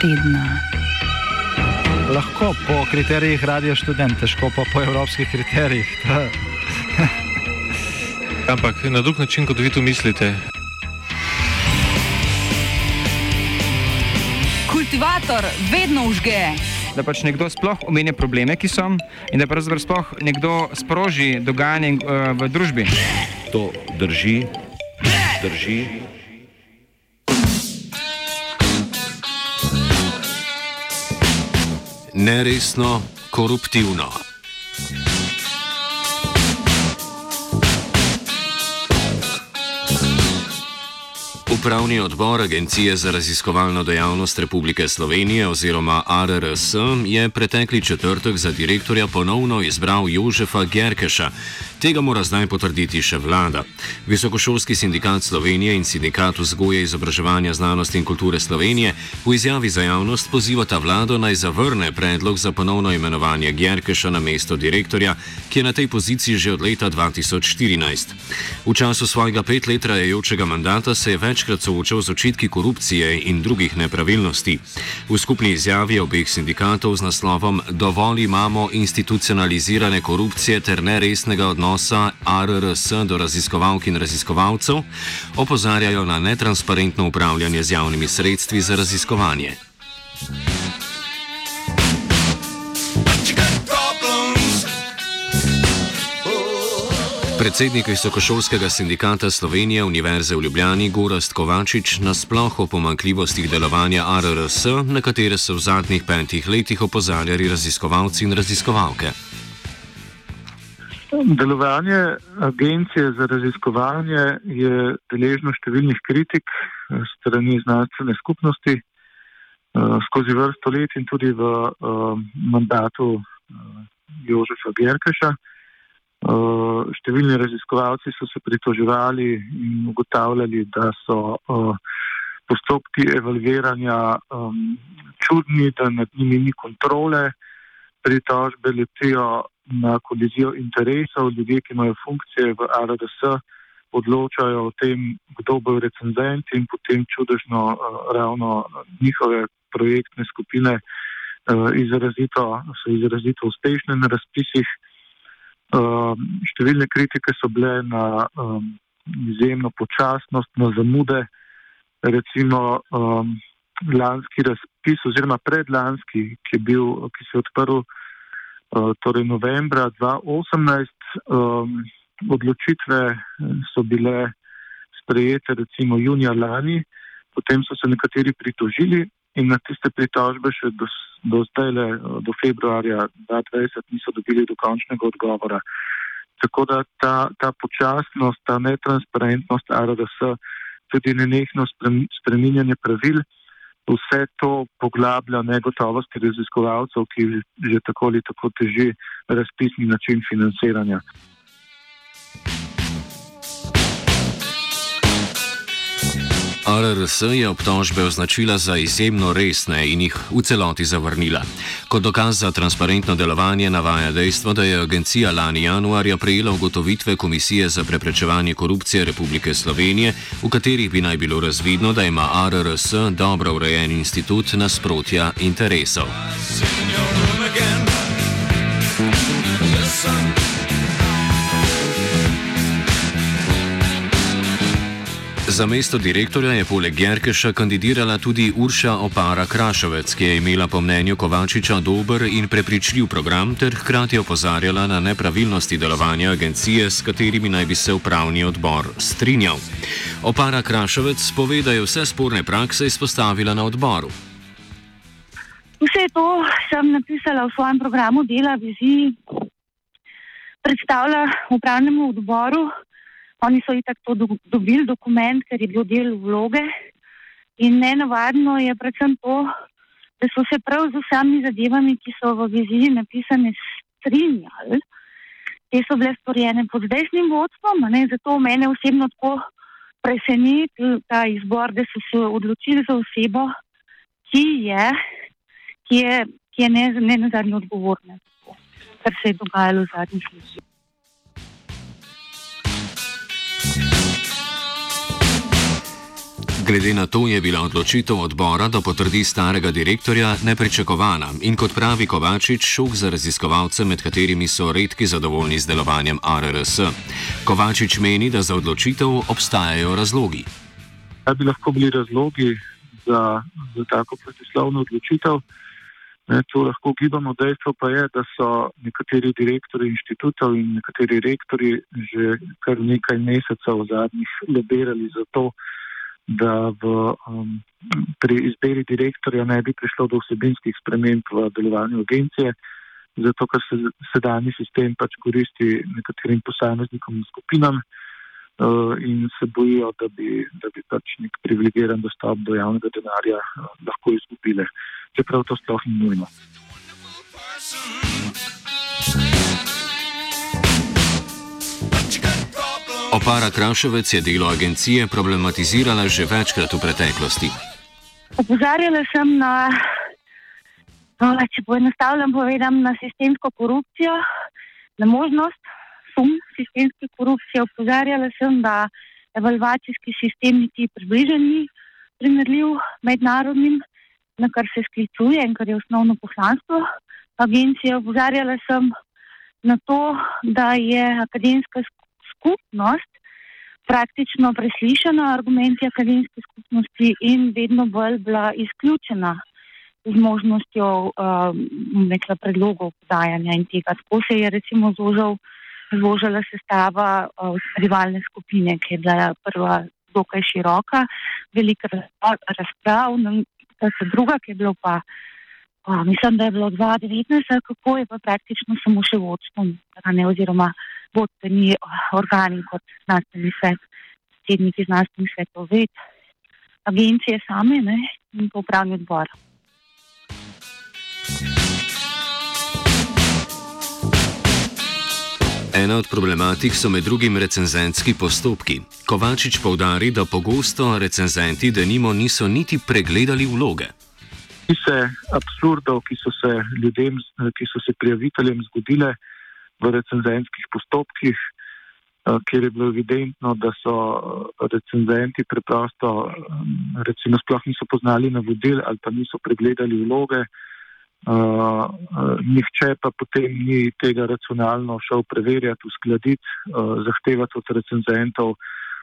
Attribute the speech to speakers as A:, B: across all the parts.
A: tedna.
B: Lahko po kriterijih radio študent, težko pa po evropskih kriterijih.
C: Ampak na drug način, kot vi to mislite.
A: Kultivator vedno užge.
D: Da pač nekdo sploh omenja probleme, ki so, in da pravzaprav sploh nekdo sproži dogajanje uh, v družbi.
E: To drži, drži. Neresno, koruptivno. Upravni odbor Agencije za raziskovalno dejavnost Republike Slovenije oziroma ARRS je pretekli četrtek za direktorja ponovno izbral Jožefa Gerkeša. Tega mora zdaj potrditi še vlada. Visokošolski sindikat Slovenije in sindikat vzgoje, izobraževanja, znanosti in kulture Slovenije v izjavi za javnost pozivata vlado naj zavrne predlog za ponovno imenovanje Gerkeša na mesto direktorja, ki je na tej poziciji že od leta 2014. V času svojega pet let trajajočega mandata se je večkrat soočal z očitki korupcije in drugih nepravilnosti. V skupni izjavi obeh sindikatov z naslovom Dovolj imamo institucionalizirane korupcije ter neresnega odnosa odnosa ARRS do raziskovalk in raziskovalcev, opozarjajo na netransparentno upravljanje z javnimi sredstvi za raziskovanje. Predsednik Visokošolskega sindikata Slovenije Univerze v Ljubljani Gorast Kovačič nasploh o pomankljivostih delovanja ARRS, na katere so v zadnjih petih letih opozarjali raziskovalci in raziskovalke.
F: Delovanje agencije za raziskovanje je deležno številnih kritik eh, strani znanstvene skupnosti eh, skozi vrsto let in tudi v eh, mandatu Jožefa Gerkeša. Številni raziskovalci so se pritoževali in ugotavljali, da so postopki evalviranja čudni, da nad njimi ni kontrole, pritožbe letijo na kolizijo interesov, ljudje, ki imajo funkcije v RDS, odločajo o tem, kdo bo recenzent in potem čudežno uh, ravno njihove projektne skupine uh, izrazito, so izrazito uspešne na razpisih. Uh, številne kritike so bile na izjemno počasnost, na zamude. Recimo um, lanski razpis oziroma predlanski, ki, bil, ki se je odprl Eh, torej novembra 2018 um, odločitve eh, so bile sprejete recimo junija lani, potem so se nekateri pritožili in na tiste pritožbe še do, do zdaj, eh, do februarja 2020, niso dobili dokončnega odgovora. Tako da ta, ta počasnost, ta netransparentnost RDS, tudi nenehno spreminjanje pravil, vse to poglablja negotovosti raziskovalcev, ki že tako ali tako teži razpisni način financiranja.
E: RRS je obtožbe označila za izjemno resne in jih v celoti zavrnila. Kot dokaz za transparentno delovanje navaja dejstvo, da je agencija lani januarja prejela ugotovitve Komisije za preprečevanje korupcije Republike Slovenije, v katerih bi naj bilo razvidno, da ima RRS dobro urejen institut nasprotja interesov. Za mesto direktorja je poleg Gerkeša kandidirala tudi Urša Opara Krašovec, ki je imela po mnenju Kovačiča dober in prepričljiv program ter hkrati opozarjala na nepravilnosti delovanja agencije, s katerimi naj bi se upravni odbor strinjal. Opara Krašovec pove, da je vse sporne prakse izpostavila na odboru.
G: Vse to sem napisala v svojem programu dela, viziji, predstavlja upravnemu odboru. Oni so itak to do, dobili dokument, ker je bil del vloge. In nenavadno je predvsem to, da so se prav z vsemi zadevami, ki so v viziji napisane, strinjali. Te so bile storjene pod zdajšnjim vodstvom, ne, zato mene osebno tako preseneti ta izbor, da so se odločili za osebo, ki je, ki je, ki je ne, ne na zadnji odgovorna, za to, kar se je dogajalo v zadnjih letih.
E: Glede na to je bila odločitev odbora, da potrdi starega direktorja, nepričakovana in kot pravi Kovačič, šok za raziskovalce, med katerimi so redki zadovoljni z delovanjem RRS. Kovačič meni, da za odločitev obstajajo razlogi.
F: Kaj bi lahko bili razlogi za, za tako protislovno odločitev? Ne, to lahko gibamo, dejstvo pa je, da so nekateri direktori inštitutov in nekateri rektori že kar nekaj mesecev zadnjih lobirali za to, da v, um, pri izbiri direktorja ne bi prišlo do vsebinskih sprememb v delovanju agencije, zato ker se sedanji sistem pač koristi nekaterim posameznikom in skupinam uh, in se bojijo, da bi, da bi pač nek privilegiran dostop do javnega denarja uh, lahko izgubile, čeprav to sploh ni nujno.
E: Opara Krašovec je delo agencije problematizirala že večkrat v preteklosti.
G: Opozarjala sem na, no, če poenostavljam povedam, na sistemsko korupcijo, na možnost sum sistemske korupcije. Opozarjala sem, da evalvacijski sistem niti približen ni primerljiv mednarodnim, na kar se sklicuje in kar je osnovno poslanstvo agencije. Opozarjala sem na to, da je akademska skupnost praktično preslišana argumenti akademske skupnosti in vedno bolj bila izključena z možnostjo um, predlogov podajanja in tega. Tako se je recimo zožal, zložila sestava uh, rivalne skupine, ki je bila prva dokaj široka, velika razprav, ta se druga, ki je bila pa, uh, mislim, da je bilo 2019, kako je pa praktično samo še vodstvom, oziroma vodstveni organi kot znanstveni svet, predsedniki znanstvenih svetov, ved, agencije same ne, in pa upravni odbor.
E: Ena od problematik so med drugim recenzentski postopki. Kovačič povdari, da pogosto recenzenti denimo niso niti pregledali vloge.
F: Ki se absurdov, ki so se ljudem, ki so se prijaviteljem zgodile v recenzentskih postopkih, eh, kjer je bilo evidentno, da so eh, recenzenti preprosto recimo sploh niso poznali navodil ali pa niso pregledali vloge. Uh, uh, nihče pa potem ni tega racionalno šel preverjati, uskladiti, uh, zahtevati od recenzentov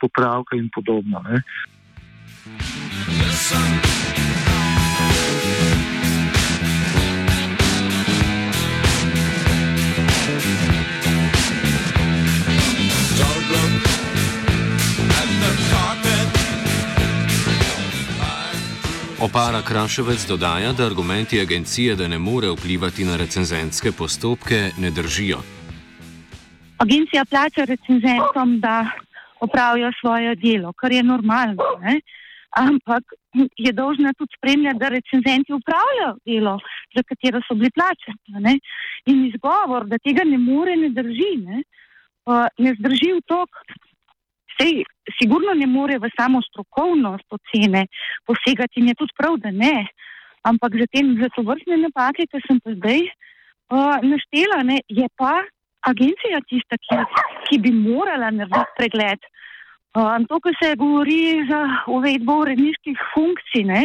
F: popravke in podobno. Ne.
E: Opara Krašovec dodaja, da argumenti agencije, da ne more vplivati na recenzentske postopke, ne držijo.
G: Agencija plača recenzentom, da opravijo svoje delo, kar je normalno. Ne? Ampak je dolžna tudi spremljati, da recenzenti upravljajo delo, za katero so bili plačani. In izgovor, da tega ne more, ne drži. Ne, uh, ne zdrži v tok. Sej, sigurno ne more v samo strokovnost ocene posegati in je tudi prav, da ne. Ampak za, tem, za to vrstne napake, ki sem pa zdaj uh, naštela, ne, je pa agencija tista, ki, ki bi morala narediti pregled. Uh, to, kar se govori za uvedbo uredniških funkcij, ne,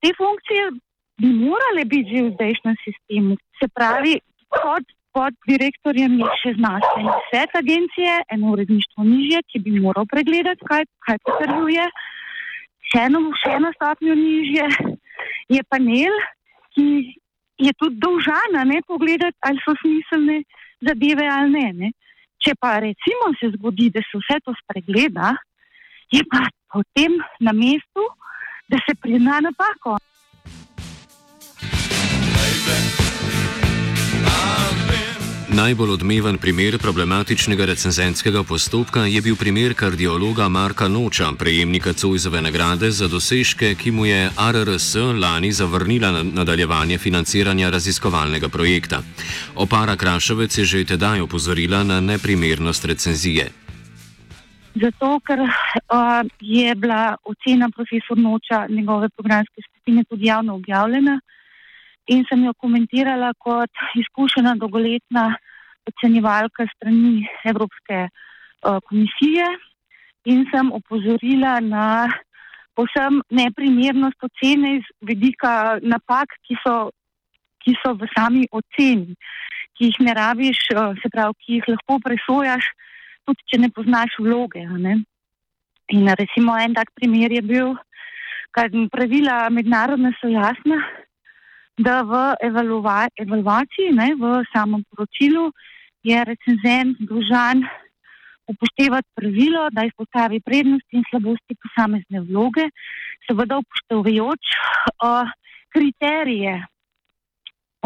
G: te funkcije bi morale biti že v zdajšnjem sistemu. Se pravi, pod pod direktorjem je še znanstveni svet agencije, eno uredništvo nižje, ki bi moral pregledati, kaj, kaj potrjuje. Še eno, še eno stopnjo nižje je panel, ki je tudi dolžana ne pogledati, ali so smiselne zadeve ali ne, ne. Če pa recimo se zgodi, da se vse to spregleda, je pa potem na mestu, da se prizna napako.
E: Najbolj odmeven primer problematičnega recenzentskega postopka je bil primer kardiologa Marka Noča, prejemnika Cojzove nagrade za dosežke, ki mu je RRS lani zavrnila nadaljevanje financiranja raziskovalnega projekta. Opara Krašovec je že tedaj opozorila na neprimernost recenzije.
G: Zato, ker uh, je bila ocena profesor Noča njegove programske skupine tudi javno objavljena in sem jo komentirala kot izkušena dolgoletna ocenjevalka strani Evropske uh, komisije in sem opozorila na posem neprimernost ocene iz vedika napak, ki so, ki so v sami oceni, ki jih ne rabiš, uh, se pravi, ki jih lahko presojaš, tudi če ne poznaš vloge. Ne? In recimo en tak primer je bil, kar pravila mednarodne so jasna, da v evaluva evaluaciji, ne, v samem poročilu, je recenzent dolžan upoštevati pravilo, da izpostavi prednosti in slabosti posamezne vloge, seveda upoštevajoč uh, kriterije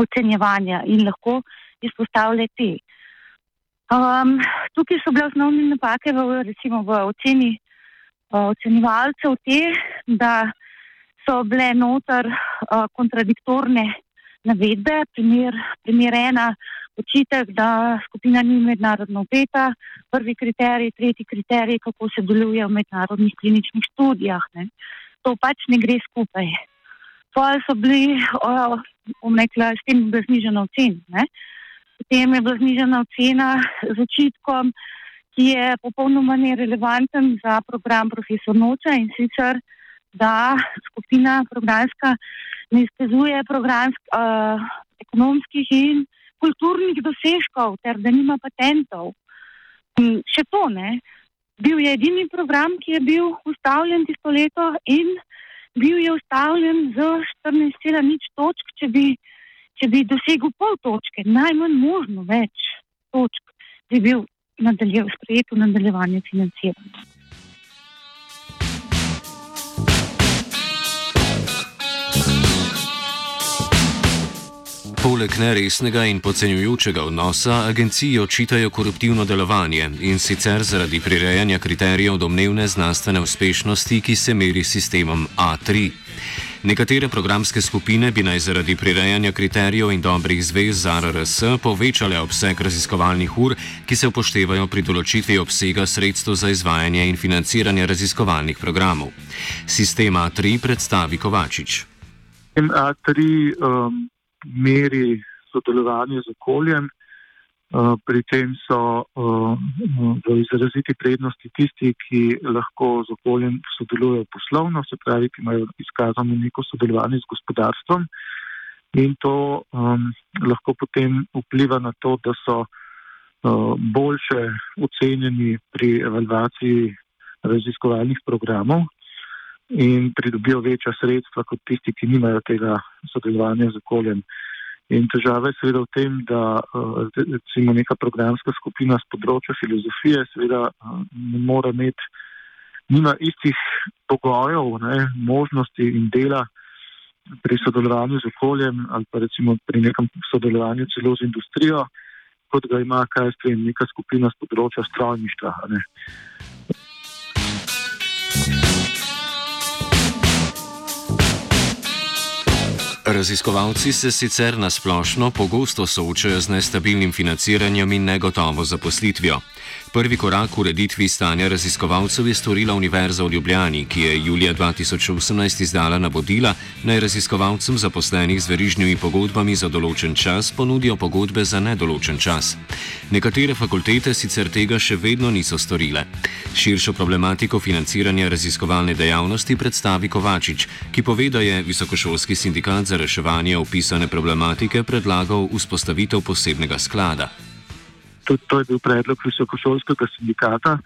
G: ocenjevanja in lahko izpostavlja te. Um, tukaj so bile osnovne napake v, recimo, v oceni uh, ocenjevalcev te, da so bile notar uh, kontradiktorne navedbe. Primer, primer ena, očitek, da skupina ni mednarodno upeta, prvi kriterij, tretji kriterij, kako se deluje v mednarodnih kliničnih študijah. Ne. To pač ne gre skupaj. Potem so bili, uh, omekla, s tem bi znižena ocena. Potem je bila znižena ocena z očitkom, ki je popolnoma nerelevanten za program profesor Noča in sicer da skupina programska ne izkazuje programsk, uh, ekonomskih in kulturnih dosežkov, ter da nima patentov. In še to ne. Bil je edini program, ki je bil ustavljen tisto leto in bil je ustavljen z 14,0 točk, če bi, če bi dosegel pol točke, najmanj možno več točk, bi bil sprejet v nadaljevanje financiranja.
E: Poleg neresnega in podcenjujočega odnosa agenciji očitajo koruptivno delovanje in sicer zaradi prirejanja kriterijev domnevne znanstvene uspešnosti, ki se meri s sistemom A3. Nekatere programske skupine bi naj zaradi prirejanja kriterijev in dobrih zvez z RRS povečale obseg raziskovalnih ur, ki se upoštevajo pri določitvi obsega sredstev za izvajanje in financiranje raziskovalnih programov. Sistem A3 predstavi Kovačič.
F: A3 um, meri sodelovanje z okoljem. Uh, pri tem so uh, v izraziti prednosti tisti, ki lahko z okoljem sodelujejo poslovno, se pravi, ki imajo izkazano neko sodelovanje z gospodarstvom. In to um, lahko potem vpliva na to, da so uh, boljše ocenjeni pri evalvaciji raziskovalnih programov in pridobijo večja sredstva kot tisti, ki nimajo tega sodelovanja z okoljem. In težava je seveda v tem, da eh, recimo neka programska skupina z področja filozofije seveda eh, ne more imeti, nima istih pogojev, ne, možnosti in dela pri sodelovanju z okoljem ali pa recimo pri nekem sodelovanju celo z industrijo, kot ga ima, kaj jaz vem, neka skupina z področja strojništva.
E: Raziskovalci se sicer nasplošno pogosto soočajo z nestabilnim financiranjem in negotovo zaposlitvijo. Prvi korak v ureditvi stanja raziskovalcev je storila Univerza v Ljubljani, ki je julija 2018 izdala navodila, naj raziskovalcem zaposlenih z verižnimi pogodbami za določen čas ponudijo pogodbe za nedoločen čas. Nekatere fakultete sicer tega še vedno niso storile. Širšo problematiko financiranja raziskovalne dejavnosti predstavi Kovačič, ki pove, da je Visokošolski sindikat za reševanje opisane problematike predlagal vzpostavitev posebnega sklada
F: tudi to je bil predlog visokošolskega sindikata,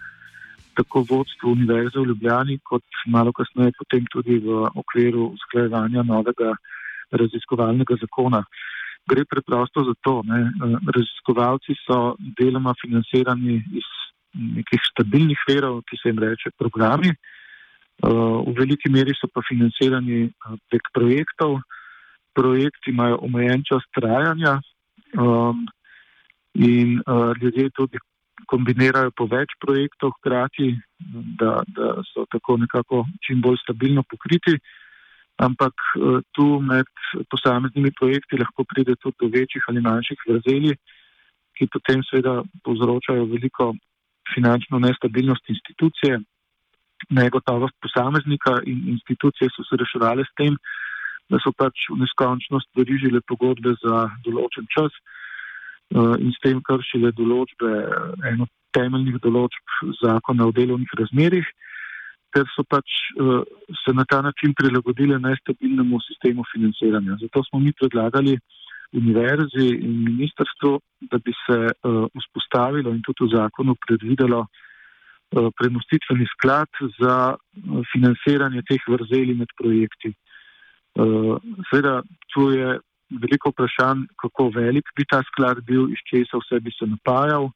F: tako vodstvo Univerze v Ljubljani, kot malo kasneje potem tudi v okviru usklajevanja novega raziskovalnega zakona. Gre preprosto za to, da raziskovalci so deloma financirani iz nekih stabilnih verov, ki se jim reče programi, v veliki meri so pa financirani prek projektov. Projekti imajo omejen čas trajanja, In uh, ljudje tudi kombinirajo po več projektov hkrati, da, da so tako nekako čim bolj stabilno pokriti. Ampak uh, tu med posameznimi projekti lahko pride tudi do večjih ali manjših vrzeli, ki potem seveda povzročajo veliko finančno nestabilnost institucije, negotovost posameznika in institucije so se reševali s tem, da so pač v neskončnost verižile pogodbe za določen čas uh, in s tem kršile določbe, eno temeljnih določb zakona o delovnih razmerih, ker so pač uh, se na ta način prilagodile nestabilnemu sistemu financiranja. Zato smo mi predlagali univerzi in ministrstvu, da bi se vzpostavilo in tudi v zakonu predvidelo premostitveni sklad za financiranje teh vrzeli med projekti. Sveda, tu je veliko vprašanj, kako velik bi ta sklad bil, iz česa vse bi se napajal,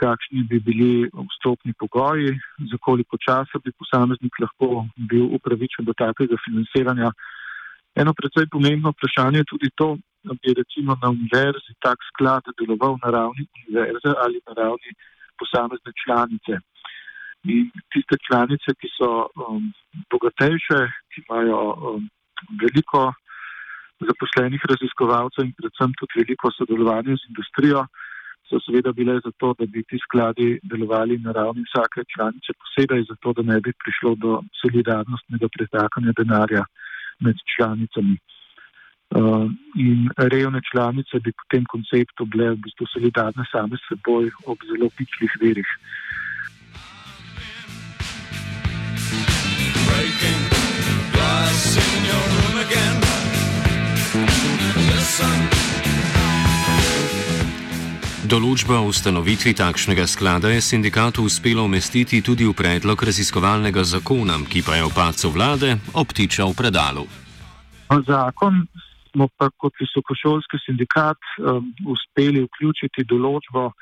F: kakšni bi bili vstopni pogoji, za koliko časa bi posameznik lahko bil upravičen do takega financiranja. Eno predvsej pomembno vprašanje je tudi to, da bi recimo na univerzi tak sklad deloval na ravni univerze ali na ravni posamezne članice. In tiste članice, ki so um, bogatejše, ki imajo um, veliko zaposlenih raziskovalcev in predvsem tudi veliko sodelovanja z industrijo, so seveda bile za to, da bi ti skladi delovali na ravni vsake članice posebej, zato da ne bi prišlo do solidarnostnega pretakanja denarja med članicami. Uh, in revne članice bi po tem konceptu bile v bistvu solidarne same s seboj ob zelo pičlih verih. Breaking
E: Določba o ustanovitvi takšnega sklada je sindikatu uspelo umestiti tudi v predlog raziskovalnega zakona, ki pa je v pacu vlade obtičal predalu.
F: Zakon smo pa kot visokošolski sindikat um, uspeli vključiti določbo,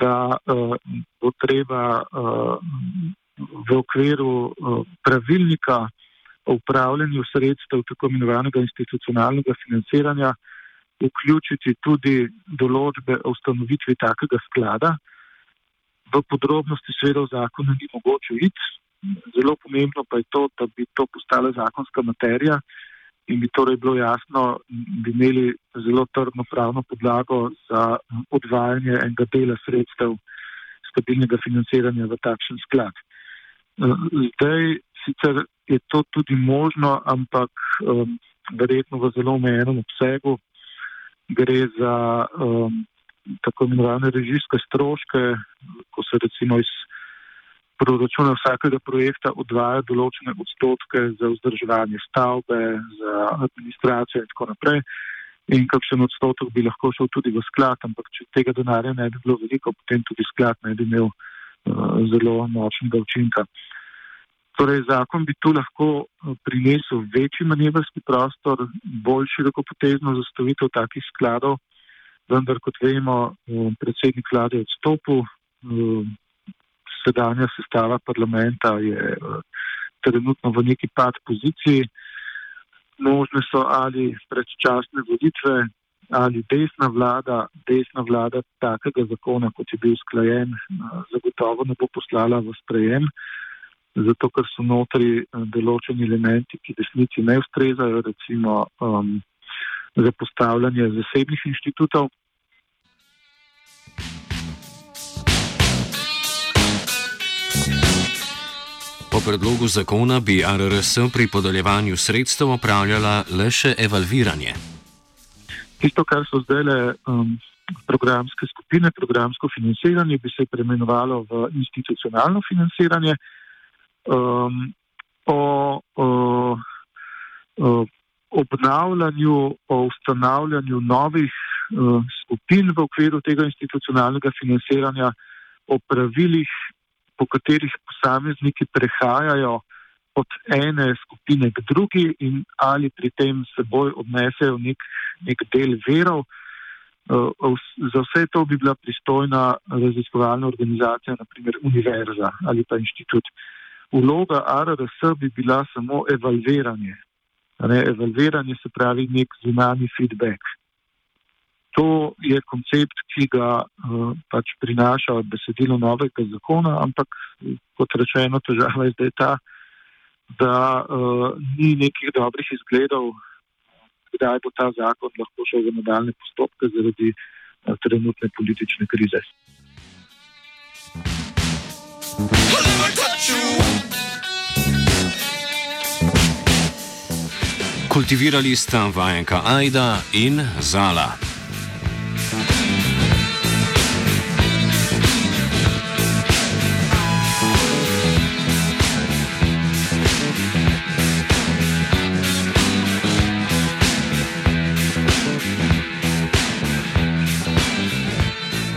F: da uh, bo treba uh, v okviru uh, pravilnika o upravljanju sredstev tako imenovanega institucionalnega financiranja vključiti tudi določbe o ustanovitvi takega sklada. V podrobnosti seveda v zakonu ni mogoče iti. Zelo pomembno pa je to, da bi to postala zakonska materija in bi torej bilo jasno, bi imeli zelo trdno pravno podlago za odvajanje enega dela sredstev stabilnega financiranja v takšen sklad. Zdaj sicer je to tudi možno, ampak um, verjetno v zelo omejenem obsegu. Gre za um, tako imenovane režijske stroške, ko se recimo iz proračuna vsakega projekta odvaja določene odstotke za vzdrževanje stavbe, za administracijo in tako naprej. In kakšen odstotek bi lahko šel tudi v sklad, ampak če tega denarja ne bi bilo veliko, potem tudi sklad ne bi imel uh, zelo močnega učinka. Uh, Torej, zakon bi tu lahko eh, prinesel večji manevrski prostor, bolj široko potezno zastavitev takih skladov, vendar, kot vemo, eh, predsednik vlade je odstopil, eh, sedanja sestava parlamenta je trenutno v neki pad poziciji, možne so ali predčasne volitve, ali desna vlada, desna vlada takega zakona, kot je bil sklajen, zagotovo ne bo poslala v sprejem zato ker so notri eh, določeni elementi, ki desnici ne ustrezajo, recimo um, za postavljanje zasebnih inštitutov.
E: Po predlogu zakona bi RRS pri podeljevanju sredstev opravljala le še evalviranje.
F: Tisto, kar so zdaj le um, programske skupine, programsko financiranje, bi se preimenovalo v institucionalno financiranje um, o, o, o obnavljanju, o ustanavljanju novih uh, skupin v okviru tega institucionalnega financiranja, o pravilih, po katerih posamezniki prehajajo od ene skupine k drugi in ali pri tem seboj odnesejo nek, nek del verov. Uh, za vse to bi bila pristojna raziskovalna organizacija, naprimer univerza ali pa inštitut. Vloga RRS bi bila samo evalviranje. Ne, evalviranje se pravi nek zunani feedback. To je koncept, ki ga uh, pač prinaša besedilo novega zakona, ampak kot rečeno, težava je zdaj ta, da uh, ni nekih dobrih izgledov, kdaj bo ta zakon lahko šel v nadaljne postopke zaradi uh, trenutne politične krize.
E: Kultivirali sta vajenka Aida in Zala.